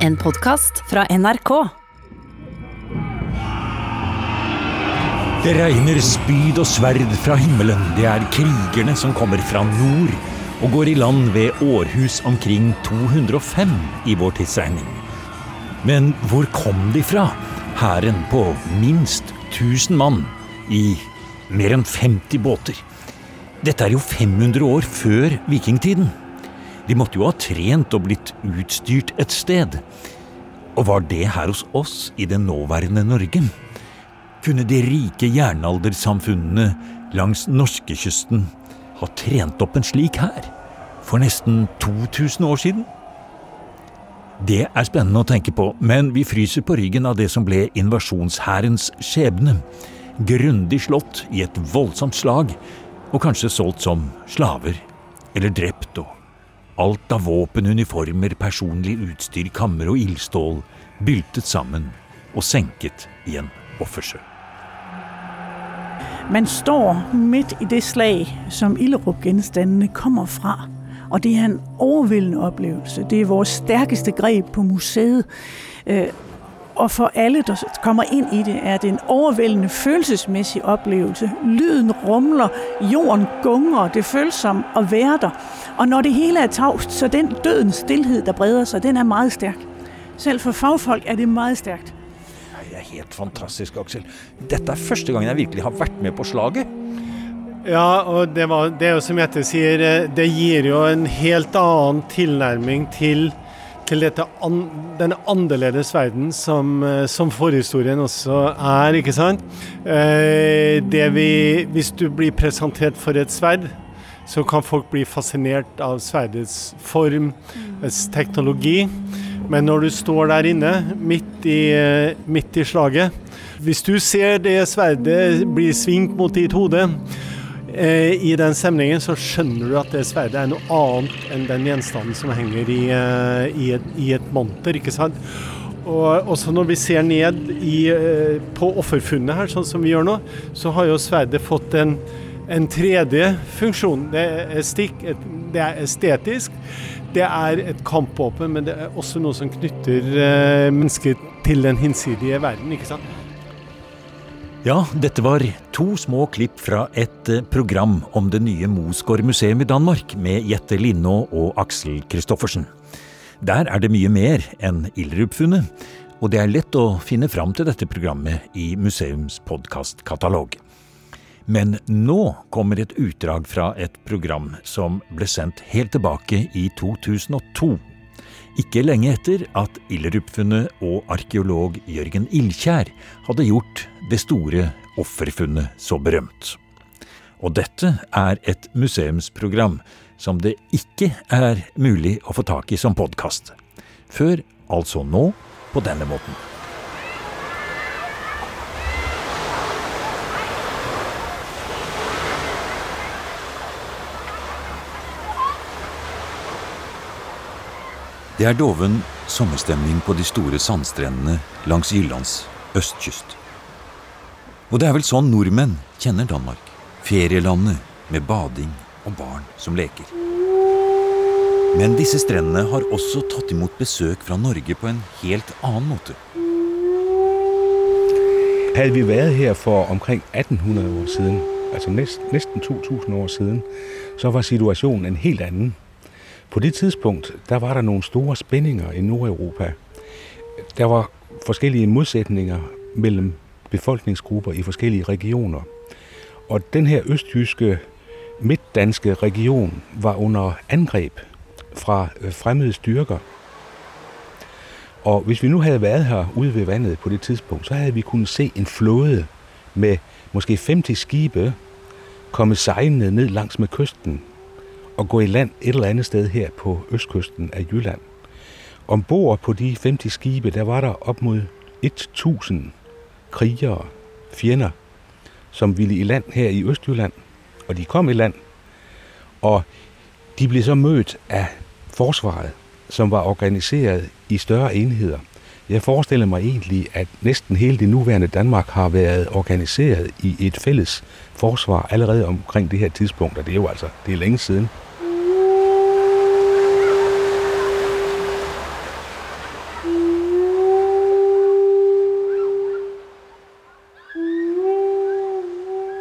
En podcast fra NRK. Det regner spyd og sverd fra himmelen. Det er krigerne som kommer fra nord og går i land ved århus omkring 205 i vår tidsregning. Men hvor kom de fra? Hæren på minst 1000 mann i mer enn 50 båter. Dette er jo 500 år før vikingtiden. De måtte jo ha trent og blitt utstyrt et sted. Og var det her hos oss i det nåværende Norge? Kunne de rike jernaldersamfunnene langs norskekysten ha trent opp en slik hær for nesten 2000 år siden? Det er spennende å tenke på, men vi fryser på ryggen av det som ble invasjonshærens skjebne. Grundig slått i et voldsomt slag, og kanskje solgt som slaver, eller drept og alt av våpen, uniformer, personlig utstyr, kammer og ildstål byltet sammen og senket i en offersjø. Man står midt i det slag, som Illerup-genstandene kommer fra. Og det er en overvældende oplevelse. Det er vores stærkeste greb på museet. Øh, og for alle, der kommer ind i det, er det en overvældende følelsesmæssig oplevelse. Lyden rumler, jorden gunger, det føles som at være der. Og når det hele er tavst, så den dødens stillhed, der breder sig, den er meget stærk. Selv for fagfolk er det meget stærkt. Det er helt fantastisk, Aksel. Dette er første gangen jeg virkelig har vært med på slaget. Ja, og det, var, det er jo som Jette sier, eh, det gir jo en helt annen tilnærming til, til dette an, denne annerledes verden som, eh, som, forhistorien også er, ikke sant? Eh, det vi, hvis du blir presentert for et sverd, så kan folk bli fascinert av sverdets form, dets teknologi. Men når du står der inne, midt i, midt i slaget Hvis du ser det sverdet bli svingt mot ditt hode, Eh, I den stemningen så skjønner du at det sverdet er noe annet enn den gjenstanden som henger i, eh, i, et, i et monter. ikke sant? Og også når vi ser ned i, eh, på offerfunnet her, sånn som vi gjør nå, så har jo sverdet fått en, en tredje funksjon. Det er, stikk, et, det er estetisk. Det er et kampvåpen, men det er også noe som knytter eh, mennesket til den hinsidige verden. ikke sant? Ja, dette var to små klipp fra et eh, program om det nye Mosgård museum i Danmark med Jette Linnå og Aksel Kristoffersen. Der er det mye mer enn Ilderup-funnet, og det er lett å finne fram til dette programmet i museums podkastkatalog. Men nå kommer et utdrag fra et program som ble sendt helt tilbake i 2002 ikke lenge etter at Illerup-funnet og arkeolog Jørgen Ildkjær hadde gjort det store offerfunnet så berømt. Og dette er et museumsprogram som det ikke er mulig å få tak i som podkast. Før altså nå på denne måten. Det er doven sommerstemning på de store sandstrendene langs Jyllands østkyst. Og det er vel sånn nordmenn kjenner Danmark. Ferielandet med bading og barn som leker. Men disse strendene har også tatt imot besøk fra Norge på en helt annen måte. Havde vi været her for omkring 1800 år siden, altså næsten 2000 år siden, så var situationen en helt anden. På det tidspunkt, der var der nogle store spændinger i Nordeuropa. Der var forskellige modsætninger mellem befolkningsgrupper i forskellige regioner. Og den her østjyske, midtdanske region var under angreb fra øh, fremmede styrker. Og hvis vi nu havde været her ude ved vandet på det tidspunkt, så havde vi kunnet se en flåde med måske 50 skibe komme sejlende ned langs med kysten at gå i land et eller andet sted her på østkysten af Jylland. Ombord på de 50 skibe, der var der op mod 1000 krigere, fjender, som ville i land her i Østjylland. Og de kom i land, og de blev så mødt af forsvaret, som var organiseret i større enheder. Jeg forestiller mig egentlig, at næsten hele det nuværende Danmark har været organiseret i et fælles forsvar allerede omkring det her tidspunkt, og det er jo altså det er længe siden.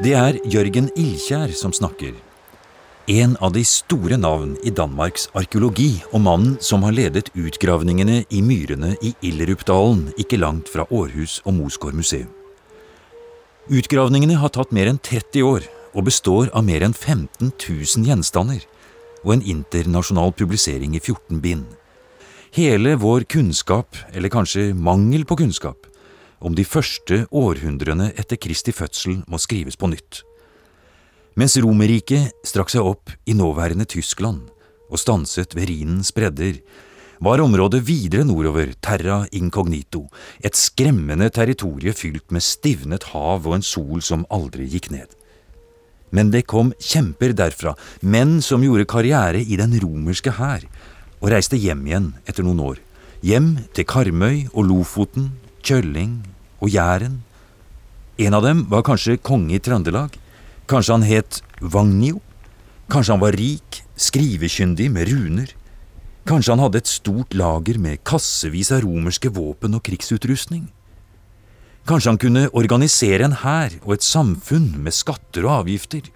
Det er Jørgen Ilkjær som snakker. En av de store navn i Danmarks arkeologi, og mannen som har ledet utgravningene i myrene i Illerupdalen, ikke langt fra Århus og Mosgård museum. Utgravningene har tatt mer enn 30 år, og består av mer enn 15 000 gjenstander, og en internasjonal publisering i 14 bind. Hele vår kunnskap, eller kanskje mangel på kunnskap, om de første århundrene etter Kristi fødsel må skrives på nytt. Mens Romerriket strakk seg opp i nåværende Tyskland og stanset ved Rhinens bredder, var området videre nordover terra incognito, et skremmende territorie fylt med stivnet hav og en sol som aldri gikk ned. Men det kom kjemper derfra, menn som gjorde karriere i den romerske hær, og reiste hjem igjen etter noen år. Hjem til Karmøy og Lofoten, Kjølling og Jæren. En av dem var kanskje konge i Trøndelag. Kanskje han het Vagnio. Kanskje han var rik, skrivekyndig med runer. Kanskje han hadde et stort lager med kassevis av romerske våpen og krigsutrustning. Kanskje han kunne organisere en hær og et samfunn med skatter og avgifter.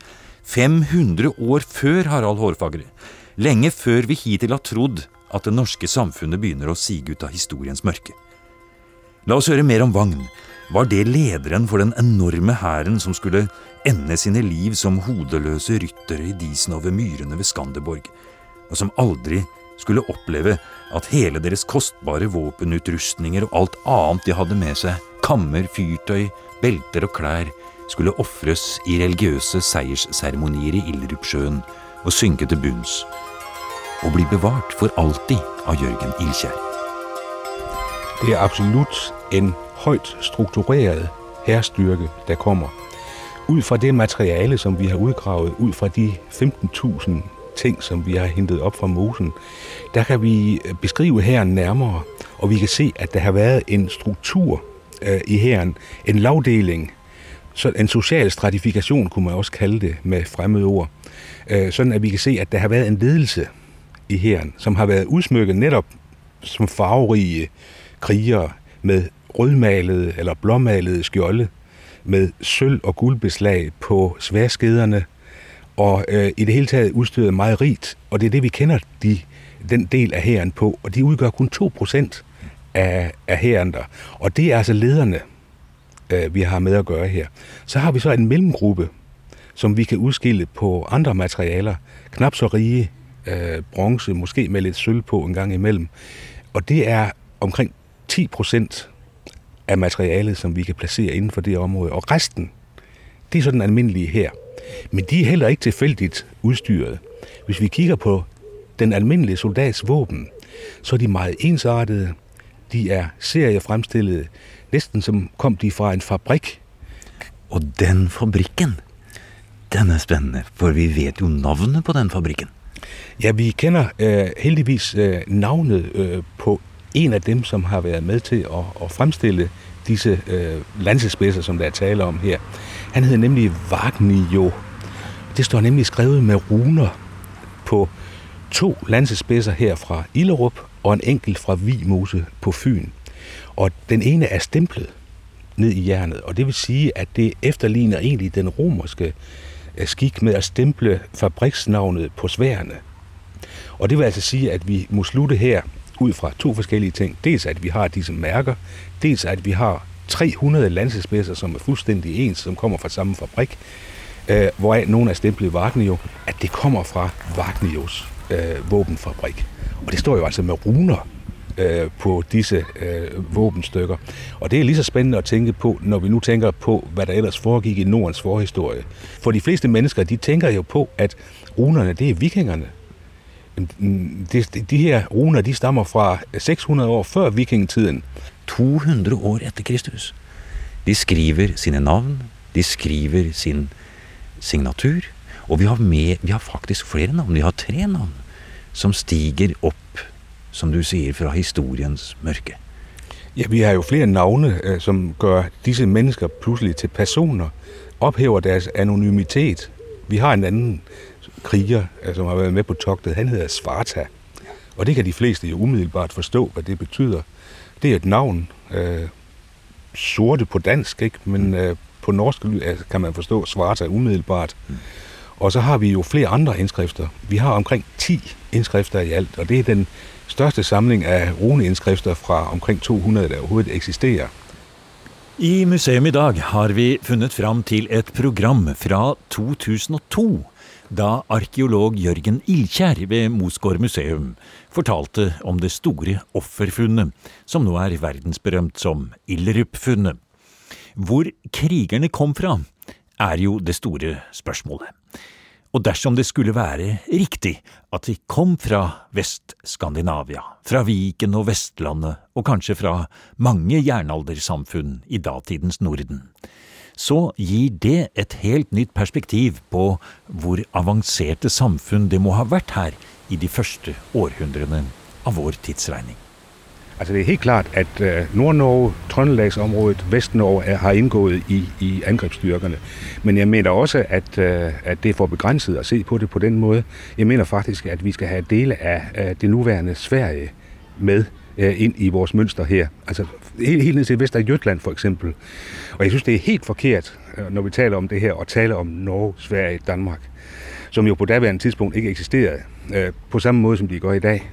500 år før Harald Hårfagre. Lenge før vi hittil har trodd at det norske samfunnet begynner å sige ut av historiens mørke. La oss høre mer om Vagn. Var det lederen for den enorme hæren som skulle ende sine liv som hodeløse ryttere i disen over myrene ved Skanderborg, og som aldri skulle oppleve at hele deres kostbare våpenutrustninger og alt annet de hadde med seg, kammer, fyrtøy, belter og klær, skulle ofres i religiøse seiersseremonier i Ildrupsjøen og synke til bunns, og bli bevart for alltid av Jørgen Ilkjær. Det er absolut en højt struktureret herstyrke, der kommer. Ud fra det materiale, som vi har udgravet, ud fra de 15.000 ting, som vi har hentet op fra mosen, der kan vi beskrive her nærmere, og vi kan se, at der har været en struktur øh, i herren, en lavdeling, så en social stratifikation kunne man også kalde det med fremmede ord, øh, sådan at vi kan se, at der har været en ledelse i herren, som har været udsmykket netop som farverige krigere med rødmalede eller blåmalede skjolde, med sølv- og guldbeslag på sværskederne, og øh, i det hele taget udstyret meget rigt, og det er det, vi kender de, den del af hæren på, og de udgør kun 2% af, af hæren der. Og det er altså lederne, øh, vi har med at gøre her. Så har vi så en mellemgruppe, som vi kan udskille på andre materialer, knap så rige, øh, bronze, måske med lidt sølv på en gang imellem. Og det er omkring 10 procent af materialet, som vi kan placere inden for det område. Og resten, det er sådan almindelige her. Men de er heller ikke tilfældigt udstyret. Hvis vi kigger på den almindelige soldats våben, så er de meget ensartede. De er seriefremstillede, næsten som kom de fra en fabrik. Og den fabrikken, den er spændende, for vi vet jo navnet på den fabrikken. Ja, vi kender øh, heldigvis øh, navnet øh, på en af dem, som har været med til at, at fremstille disse øh, lansespidser, som der er tale om her. Han hedder nemlig Vagnio. Det står nemlig skrevet med runer på to lansespidser her fra Illerup og en enkelt fra Vimose på Fyn. Og den ene er stemplet ned i jernet, og det vil sige, at det efterligner egentlig den romerske øh, skik med at stemple fabriksnavnet på sværene. Og det vil altså sige, at vi må slutte her ud fra to forskellige ting. Dels at vi har disse mærker, dels at vi har 300 landsespidser, som er fuldstændig ens, som kommer fra samme fabrik, øh, hvoraf nogle er stemplet Vagnio, at det kommer fra Vagnios øh, våbenfabrik. Og det står jo altså med runer øh, på disse øh, våbenstykker. Og det er lige så spændende at tænke på, når vi nu tænker på, hvad der ellers foregik i Nordens forhistorie. For de fleste mennesker, de tænker jo på, at runerne, det er vikingerne. De, de her runer, de stammer fra 600 år før vikingetiden. 200 år etter Kristus. De skriver sine navn, de skriver sin signatur, og vi har, med, vi har faktisk flere navn. Vi har tre navn som stiger opp, som du sier, fra historiens mørke. Ja, vi har jo flere navne, øh, som gør disse mennesker pludselig til personer, ophæver deres anonymitet. Vi har en anden kriger, øh, som har været med på togtet, han hedder Svarta. Og det kan de fleste jo umiddelbart forstå, hvad det betyder. Det er et navn, øh, sorte på dansk, ikke? men øh, på norsk kan man forstå, sig umiddelbart. Mm. Og så har vi jo flere andre indskrifter. Vi har omkring 10 indskrifter i alt, og det er den største samling af runeindskrifter fra omkring 200, der overhovedet eksisterer. I museum i dag har vi funnet fram til et program fra 2002, da arkeolog Jørgen Ildkjær ved Mosgård museum fortalte om det store offerfunnet, som nå er verdensberømt som Ilderup-funnet. Hvor krigerne kom fra, er jo det store spørsmålet. Og dersom det skulle være riktig at de kom fra Vest-Skandinavia, fra Viken og Vestlandet, og kanskje fra mange jernaldersamfunn i datidens Norden, så gir det et helt nytt perspektiv på hvor avanserte samfunn det må ha vært her i de første århundrene av vår tidsregning. Altså det er helt klart, at øh, Nord-Norge, Trøndelagsområdet, Vest-Norge har indgået i, i angrebsstyrkerne. Men jeg mener også, at, øh, at det er for begrænset at se på det på den måde. Jeg mener faktisk, at vi skal have dele af øh, det nuværende Sverige med uh, ind i vores mønster her. Altså helt, helt ned til Vesterjøtland for eksempel. Og jeg synes, det er helt forkert, øh, når vi taler om det her, og taler om Norge, Sverige, Danmark, som jo på daværende tidspunkt ikke eksisterede øh, på samme måde, som de gør i dag.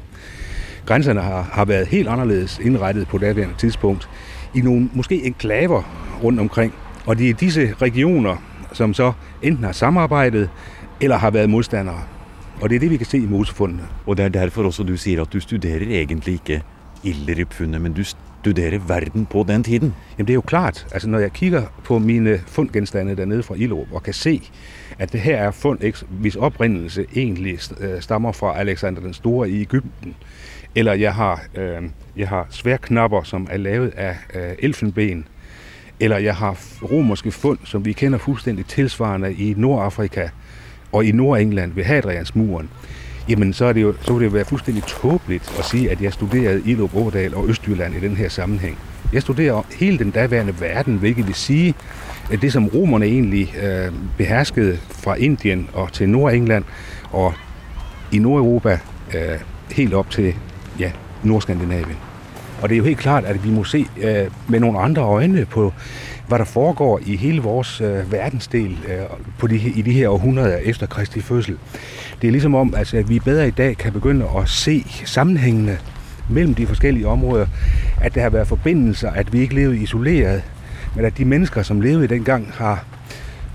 Grænserne har, har været helt anderledes indrettet på daværende tidspunkt i nogle måske enklaver rundt omkring. Og det er disse regioner, som så enten har samarbejdet eller har været modstandere. Og det er det, vi kan se i mosefundene. Og det er derfor også du siger, at du studerer egentlig ikke Illerup-fundet, men du studerer verden på den tiden. Jamen det er jo klart. Altså når jeg kigger på mine fundgenstande dernede fra Ilderup og kan se, at det her er fund, hvis oprindelse egentlig øh, stammer fra Alexander den Store i Ægypten, eller jeg har, øh, jeg har sværknapper, som er lavet af øh, elfenben. Eller jeg har romerske fund, som vi kender fuldstændig tilsvarende i Nordafrika og i Nordengland ved Hadrians muren. Jamen, så, er det jo, så vil det jo være fuldstændig tåbeligt at sige, at jeg studerede i Ådal og Østjylland i den her sammenhæng. Jeg studerer hele den daværende verden, hvilket vil sige, at det som romerne egentlig øh, beherskede fra Indien og til Nordengland og i Nordeuropa øh, helt op til ja, Nordskandinavien. Og det er jo helt klart, at vi må se øh, med nogle andre øjne på, hvad der foregår i hele vores øh, verdensdel øh, på de, i de her århundreder efter Kristi fødsel. Det er ligesom om, altså, at vi bedre i dag kan begynde at se sammenhængene mellem de forskellige områder, at der har været forbindelser, at vi ikke levede isoleret, men at de mennesker, som levede dengang, har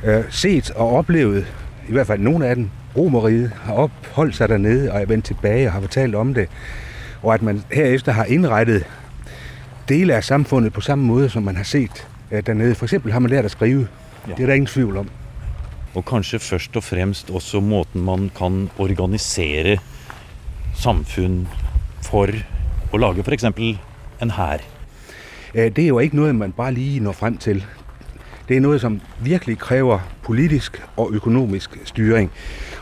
øh, set og oplevet, i hvert fald nogle af dem, Romeriet, har opholdt sig dernede og er vendt tilbage og har fortalt om det og at man herefter har indrettet dele af samfundet på samme måde, som man har set øh, dernede. For eksempel har man lært at skrive. Ja. Det er der ingen tvivl om. Og kanskje først og fremst også måten man kan organisere samfund for å lage for eksempel en hær. Øh, det er jo ikke noget, man bare lige når frem til. Det er noget, som virkelig kræver politisk og økonomisk styring.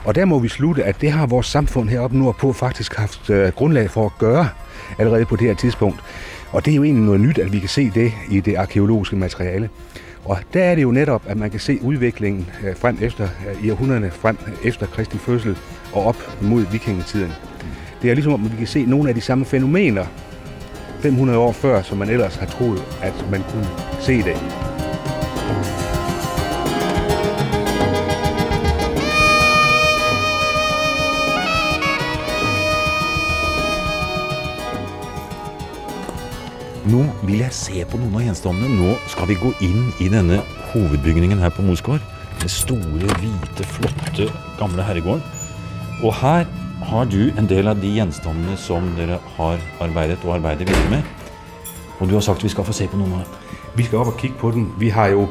Og der må vi slutte, at det har vores samfund heroppe nordpå faktisk haft øh, grundlag for at gøre allerede på det her tidspunkt. Og det er jo egentlig noget nyt, at vi kan se det i det arkeologiske materiale. Og der er det jo netop, at man kan se udviklingen øh, frem efter, øh, i århundrederne frem efter Kristi fødsel og op mod vikingetiden. Det er ligesom, at vi kan se nogle af de samme fænomener 500 år før, som man ellers har troet, at man kunne se det. Nå vil jeg se på noen av gjenstandene. Nå skal vi gå inn i denne hovedbygningen her på Mosgård. Den store, hvite, flotte, gamle herregården. Og her har du en del av de gjenstandene som dere har arbeidet og arbeider videre med. Og du har sagt vi skal få se på noen av dem. Vi skal opp og kigge på den. Vi har jo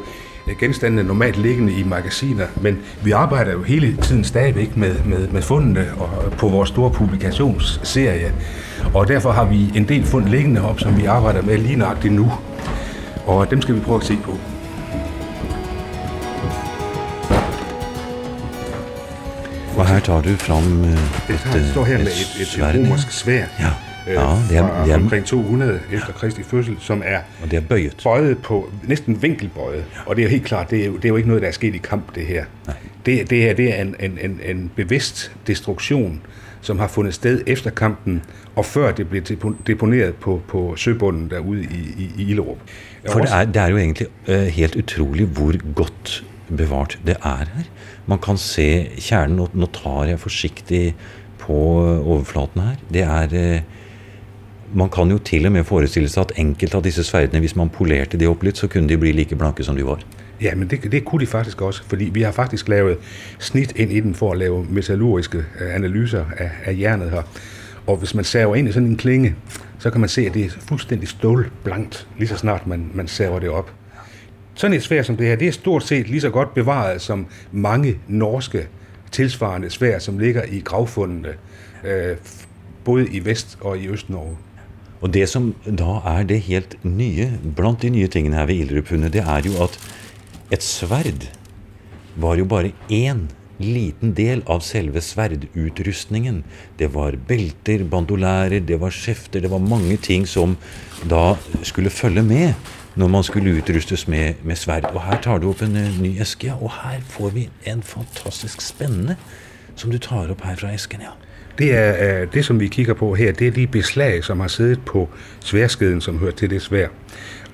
genstandene normalt liggende i magasiner, men vi arbejder jo hele tiden stadigvæk med, med, med fundene og på vores store publikationsserie. Og derfor har vi en del fund liggende op, som vi arbejder med lige nøjagtigt nu. Og dem skal vi prøve at se på. Og her tar du frem et, det her står her med et, et, et romersk svær. Ja. Øh, ja, det er, det er omkring 200 efter Kristi fødsel, som er, og det er bøjet. bøjet på, næsten vinkelbøjet. Ja. Og det er jo helt klart, det er jo, det er jo ikke noget, der er sket i kamp, det her. Nej. Det, det her det er en, en, en, en bevidst destruktion som har fundet sted efter kampen, og før det blev deponeret på, på søbunden derude i, i, i Illerup. For det er, det er jo egentlig uh, helt utrolig hvor godt bevart det er her. Man kan se kjernen. Nå, nå tar jeg forsiktig på overflaten her. Det er uh, man kan jo til og med forestille seg at enkelte av disse sverdene, hvis man polerte de opp litt, så kunne de bli like blanke som de var. Ja, men det, det kunne de faktisk også, fordi vi har faktisk lavet snit ind i den for at lave metallurgiske øh, analyser af, af jernet her. Og hvis man saver ind i sådan en klinge, så kan man se, at det er fuldstændig stålblankt, lige så snart man, man saver det op. Sådan et svær som det her, det er stort set lige så godt bevaret som mange norske tilsvarende svær, som ligger i gravfundene, øh, både i Vest- og i Øst-Norge. Og det som da er det helt nye, blant de nye tingene her ved Ildrup-funnet, det er jo at et sverd var jo bare én liten del av selve sverdutrustningen. Det var belter, bandolærer, det var skjefter, det var mange ting som da skulle følge med når man skulle utrustes med, med sverd. Og her tar du opp en uh, ny eske, ja, og her får vi en fantastisk spennende som du tar opp her fra esken. ja. Det er det, som vi kigger på her, det er de beslag, som har siddet på sværskeden, som hører til det svær.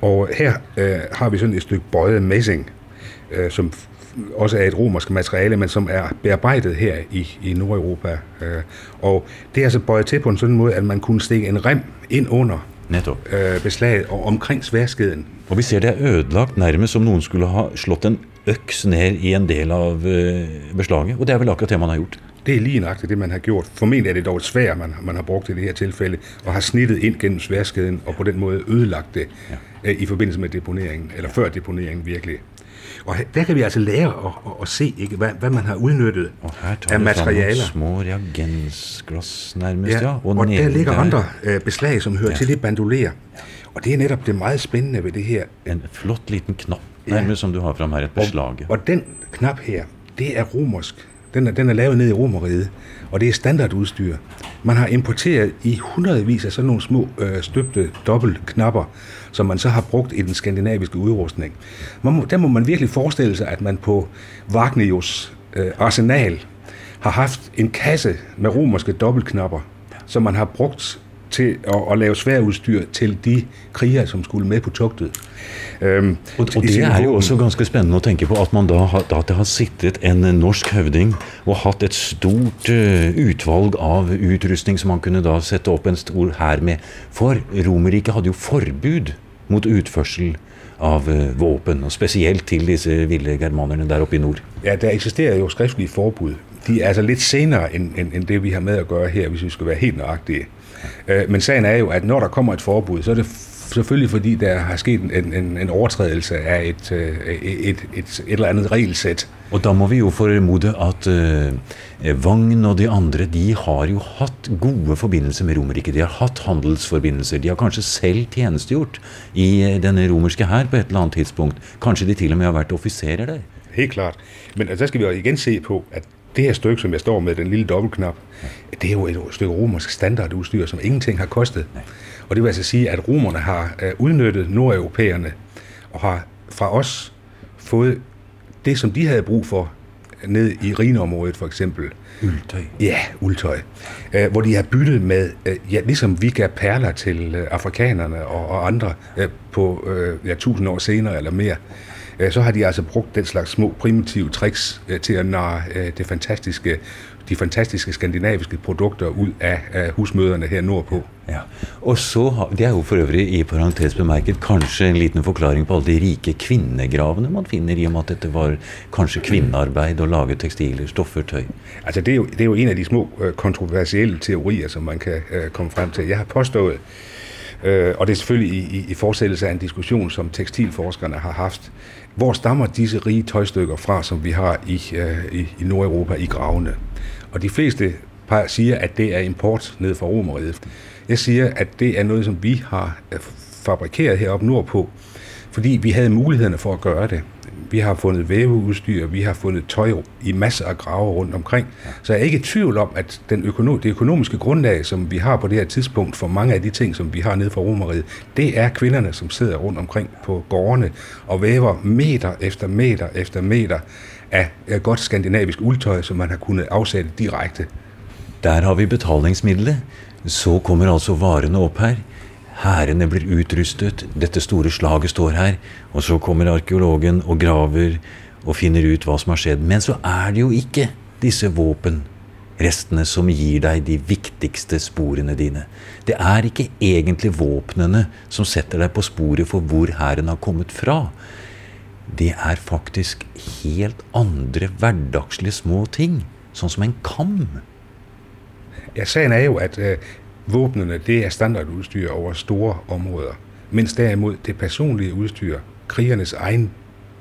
Og her øh, har vi sådan et stykke bøjet messing, øh, som også er et romersk materiale, men som er bearbejdet her i, i Nordeuropa. Øh, og det er altså bøjet til på en sådan måde, at man kunne stikke en rem ind under Netop. Øh, beslaget og omkring sværskeden. Og vi ser det er ødelagt nærmest som nogen skulle have slået en øks ned i en del av øh, beslaget, og det er vel akkurat det man har gjort. Det er lige nøjagtigt det, man har gjort. Formentlig er det dog et svær, man, man har brugt i det her tilfælde, og har snittet ind gennem sværskeden, og på den måde ødelagt det ja. øh, i forbindelse med deponeringen, eller før deponeringen virkelig. Og der kan vi altså lære at, at, at se, ikke, hvad, hvad man har udnyttet og her af materialer. små reagensglas nærmest, ja. ja. Og, og der ligger der. andre øh, beslag, som hører ja. til det bandoler. Ja. Og det er netop det meget spændende ved det her. En flot liten knap, nærmest ja. som du har frem her, et beslag. Og, og den knap her, det er romersk den er, den er lavet ned i Romeriet, og det er standardudstyr. Man har importeret i hundredvis af sådan nogle små øh, støbte dobbeltknapper, som man så har brugt i den skandinaviske udrustning. Man må, der må man virkelig forestille sig, at man på Wagnerius øh, arsenal har haft en kasse med romerske dobbeltknapper, som man har brugt til at, at lave sværudstyr til de krigere, som skulle med på togtet. Um, og, og det er jo også ganske spændende at tænke på, at man da har, da det har sittet en norsk høvding og haft et stort uh, utvalg av utrustning, som man kunne da sætte op en stor her med. For Romerike havde jo forbud mot utførsel av uh, våben, og specielt til disse vilde germanerne der oppe i nord. Ja, der eksisterer jo skriftlige forbud. De er altså lidt senere end, end, end det, vi har med at gøre her, hvis vi skal være helt nøjagtige. Øh, men sagen er jo, at når der kommer et forbud, så er det selvfølgelig fordi, der har sket en, en, en overtrædelse af et, øh, et, et, et, et eller andet regelsæt. Og da må vi jo formode at uh, Vagn og de andre, de har jo haft gode forbindelser med Romerike. De har haft handelsforbindelser. De har kanskje selv tjenestgjort i denne romerske her på et eller andet tidspunkt. Kanskje de til og med har været officerer der. Helt klart. Men altså, der skal vi jo igen se på, at det her stykke, som jeg står med, den lille dobbeltknap, det er jo et stykke romersk standardudstyr, som ingenting har kostet. Og det vil altså sige, at romerne har øh, udnyttet nordeuropæerne og har fra os fået det, som de havde brug for ned i Rineområdet for eksempel. Uldtøj. Ja, uldtøj. Øh, hvor de har byttet med, øh, ja, ligesom vi gav perler til afrikanerne og, og andre på ja, tusind år senere eller mere. Øh, så har de altså brugt den slags små primitive tricks øh, til at narre øh, det fantastiske, de fantastiske skandinaviske produkter ud af, husmøderne her nordpå. Ja. Og så har, det er jo for øvrig i parentes bemærket kanskje en liten forklaring på alle de rike kvindegravene man finder i og med at dette var kanskje kvinnearbeid og lage tekstiler, stoffer, tøj. Altså det er, jo, det er jo en af de små kontroversielle teorier, som man kan komme frem til. Jeg har påstået, uh, og det er selvfølgelig i, i, i fortsættelse af en diskussion, som tekstilforskerne har haft, hvor stammer disse rige tøjstykker fra, som vi har i, øh, i, i Nordeuropa i gravene? Og de fleste siger, at det er import ned fra Romeriet. Jeg siger, at det er noget, som vi har øh, fabrikeret heroppe nordpå, fordi vi havde mulighederne for at gøre det. Vi har fundet væveudstyr, vi har fundet tøj i masser af grave rundt omkring. Så jeg er ikke i tvivl om, at den økonom, det økonomiske grundlag, som vi har på det her tidspunkt for mange af de ting, som vi har nede fra Romeriet, det er kvinderne, som sidder rundt omkring på gårdene og væver meter efter meter efter meter af godt skandinavisk uldtøj, som man har kunnet afsætte direkte Der har vi betalingsmiddelet. Så kommer altså varene opp her. Hærene blir utrustet, dette store slaget står her. Og så kommer arkeologen og graver og finner ut hva som har skjedd. Men så er det jo ikke disse våpenrestene som gir deg de viktigste sporene dine. Det er ikke egentlig våpnene som setter deg på sporet for hvor hæren har kommet fra. Det er faktisk helt andre hverdagslige små ting, sånn som en kam. Ja, sagen er jo, at øh, våbnene det er standardudstyr over store områder, mens derimod det personlige udstyr, krigernes egen,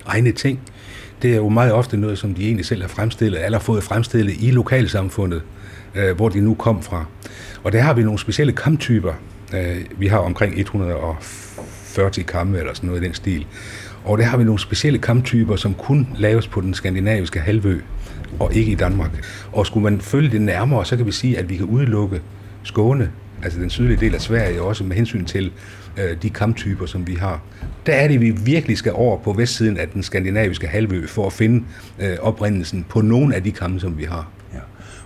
egne ting, det er jo meget ofte noget, som de egentlig selv har fremstillet, eller fået fremstillet i lokalsamfundet, øh, hvor de nu kom fra. Og der har vi nogle specielle kamptyper. Øh, vi har omkring 140 kampe eller sådan noget i den stil. Og der har vi nogle specielle kamptyper, som kun laves på den skandinaviske halvø, og ikke i Danmark. Og skulle man følge det nærmere, så kan vi sige, at vi kan udelukke Skåne, altså den sydlige del af Sverige, også med hensyn til øh, de kamptyper, som vi har. Der er det, vi virkelig skal over på vestsiden af den skandinaviske halvø for at finde øh, oprindelsen på nogle af de kampe, som vi har. Ja.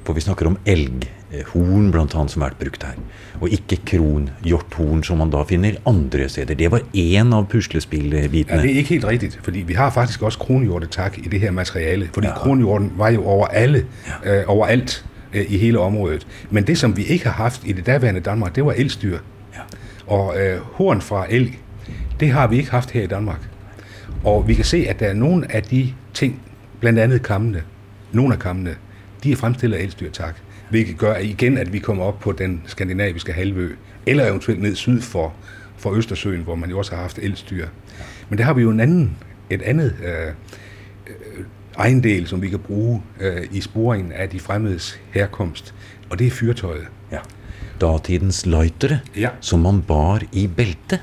For vi snakker om elghorn, blant annet, som har vært brukt her. Og ikke kron, hjorthorn, som man da finner andre steder. Det var én av puslespillbitene. Ja, det er ikke helt rigtigt, fordi vi har faktisk også kronhjortetak i det her materiale. Fordi ja. kronhjorten var jo over alle, ja. øh, overalt øh, i hele området. Men det, som vi ikke har haft i det daværende Danmark, det var elstyr. Ja. Og øh, horn fra elg, det har vi ikke haft her i Danmark. Og vi kan se, at der er nogle af de ting, blandt andet kammene, nogle af kammene, de er fremstillet af elstyrtak, hvilket gør igen, at vi kommer op på den skandinaviske halvø, eller eventuelt ned syd for, for Østersøen, hvor man jo også har haft elstyr. Men der har vi jo en anden, et andet øh, øh, ejendel, som vi kan bruge øh, i sporingen af de fremmedes herkomst, og det er fyrtøjet. Ja. Datidens løjtere, Ja. som man bar i belte.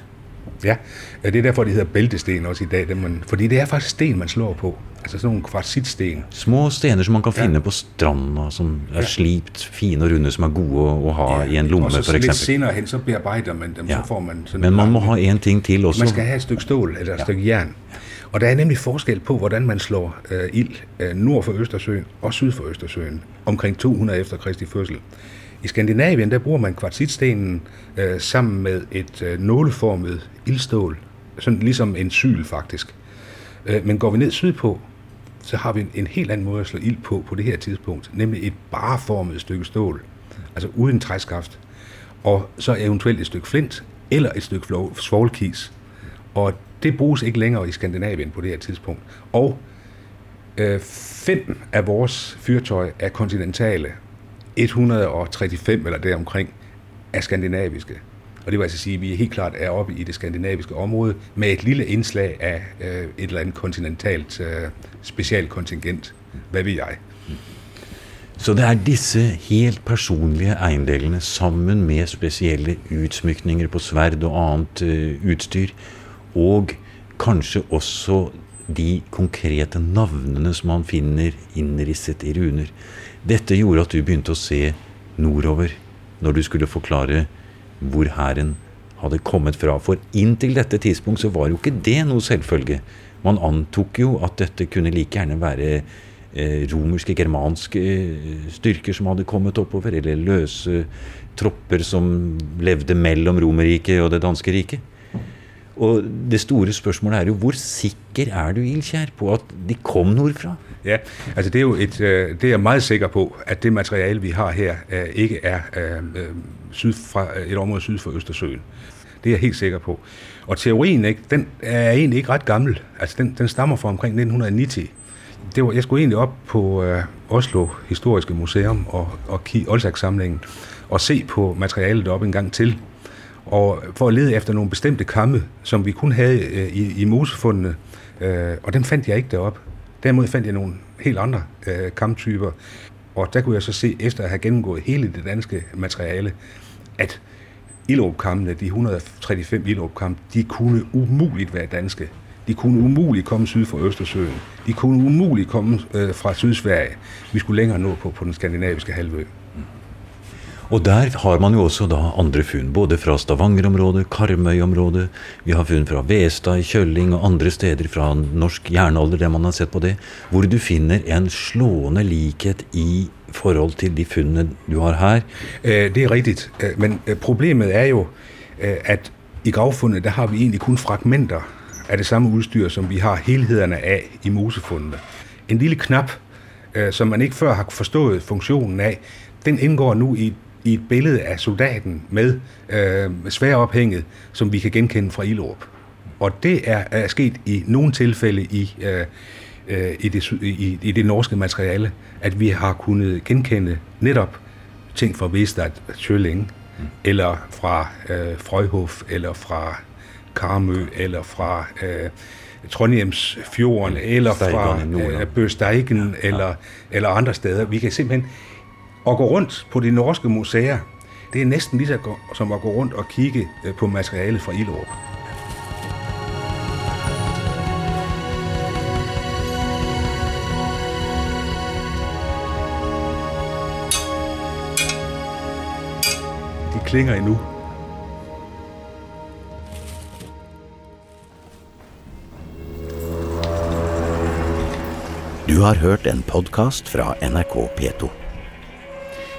Ja, det er derfor, de hedder bæltesten også i dag. Det man, fordi det er faktisk sten, man slår på. Altså sådan nogle kvartsitsten. Små stener som man kan Ja. finne på stranda, som er Ja. slipt, fine og runde, som er gode å, å ha i en lomme, og så for lidt eksempel. senere hen, så bearbejder man dem, Ja. så får man sådan Men man må lang- ha en ting til også. Man skal have et stykke stål eller et Ja. stykke jern. Og der er nemlig forskel på, hvordan man slår øh, ild øh, nord for Østersøen og syd for Østersøen, omkring 200 efter Kristi fødsel. I Skandinavien, der bruger man kvartsitstenen øh, sammen med et øh, nåleformet ildstål, sådan ligesom en syl faktisk. Øh, men går vi ned sydpå, så har vi en, en helt anden måde at slå ild på på det her tidspunkt, nemlig et bareformet stykke stål, altså uden træskaft, og så eventuelt et stykke flint eller et stykke flov- svovlkis. Og det bruges ikke længere i Skandinavien på det her tidspunkt. Og øh, fem af vores fyrtøj er kontinentale. 135 eller deromkring er skandinaviske. Og det vil altså sige, at vi helt klart er oppe i det skandinaviske område med et lille indslag af øh, et eller andet kontinentalt øh, specialkontingent. Hvad ved jeg? Så det er disse helt personlige eiendelene sammen med specielle udsmykninger på sverd og andet øh, utstyr, og kanskje også de konkrete navnene som man finner innrisset i runer. Dette gjorde at du begynte å se nordover når du skulle forklare hvor hæren hadde kommet fra. For inntil dette tidspunkt så var jo ikke det noe selvfølge. Man antok jo at dette kunne like gjerne være eh, romerske, germanske eh, styrker som hadde kommet oppover, eller løse tropper som levde mellom Romerriket og det danske riket. Og det store spørsmålet er jo hvor sikker er du, Ilkjær, på at de kom nordfra? Ja, altså det er jo et, øh, det er jeg meget sikker på, at det materiale, vi har her, øh, ikke er øh, øh syd fra, øh, et område syd for Østersøen. Det er jeg helt sikker på. Og teorien, ikke, den er egentlig ikke ret gammel. Altså den, den stammer fra omkring 1990. Det var, jeg skulle egentlig op på øh, Oslo Historiske Museum og, og kigge Olsak-samlingen og se på materialet op en gang til. Og for at lede efter nogle bestemte kamme, som vi kun havde øh, i, i mosefundene, øh, og dem fandt jeg ikke deroppe. Derimod fandt jeg nogle helt andre øh, kamtyper, og der kunne jeg så se, efter at have gennemgået hele det danske materiale, at Ilrup-kammene, de 135 Ilrup-kampe, de kunne umuligt være danske. De kunne umuligt komme syd for Østersøen. De kunne umuligt komme øh, fra Sydsverige. Vi skulle længere nå på, på den skandinaviske halvø. Og der har man jo også da andre funn, både fra Stavanger-området, Karmøy-området, vi har funn fra Vestad i Kjølling og andre steder fra norsk jernalder, det man har sett på det, hvor du finner en slående likhet i forhold til de funnene du har her? Eh, det er rigtigt, eh, men eh, problemet er jo, at i gravfundet, der har vi egentlig kun fragmenter af det samme udstyr, som vi har helhederne af i mosefundene. En lille knap, som man ikke før har forstået funktionen af, den indgår nu i, i et billede af soldaten med øh, sværophænget, som vi kan genkende fra Ilrup. Og det er, er sket i nogle tilfælde i, øh, øh, i, det, i, i det norske materiale, at vi har kunnet genkende netop ting fra Vestad Tjølling, mm. eller fra øh, Frøjhof, eller fra Karmø, eller fra øh, Trondheims fjorden, mm. eller fra øh, Bøsteigen, ja. eller, eller andre steder. Vi kan simpelthen at gå rundt på de norske museer, det er næsten lige så som at gå rundt og kigge øh, på materialet fra Ilderup. klinger endnu. Du har hørt en podcast fra NRK P2.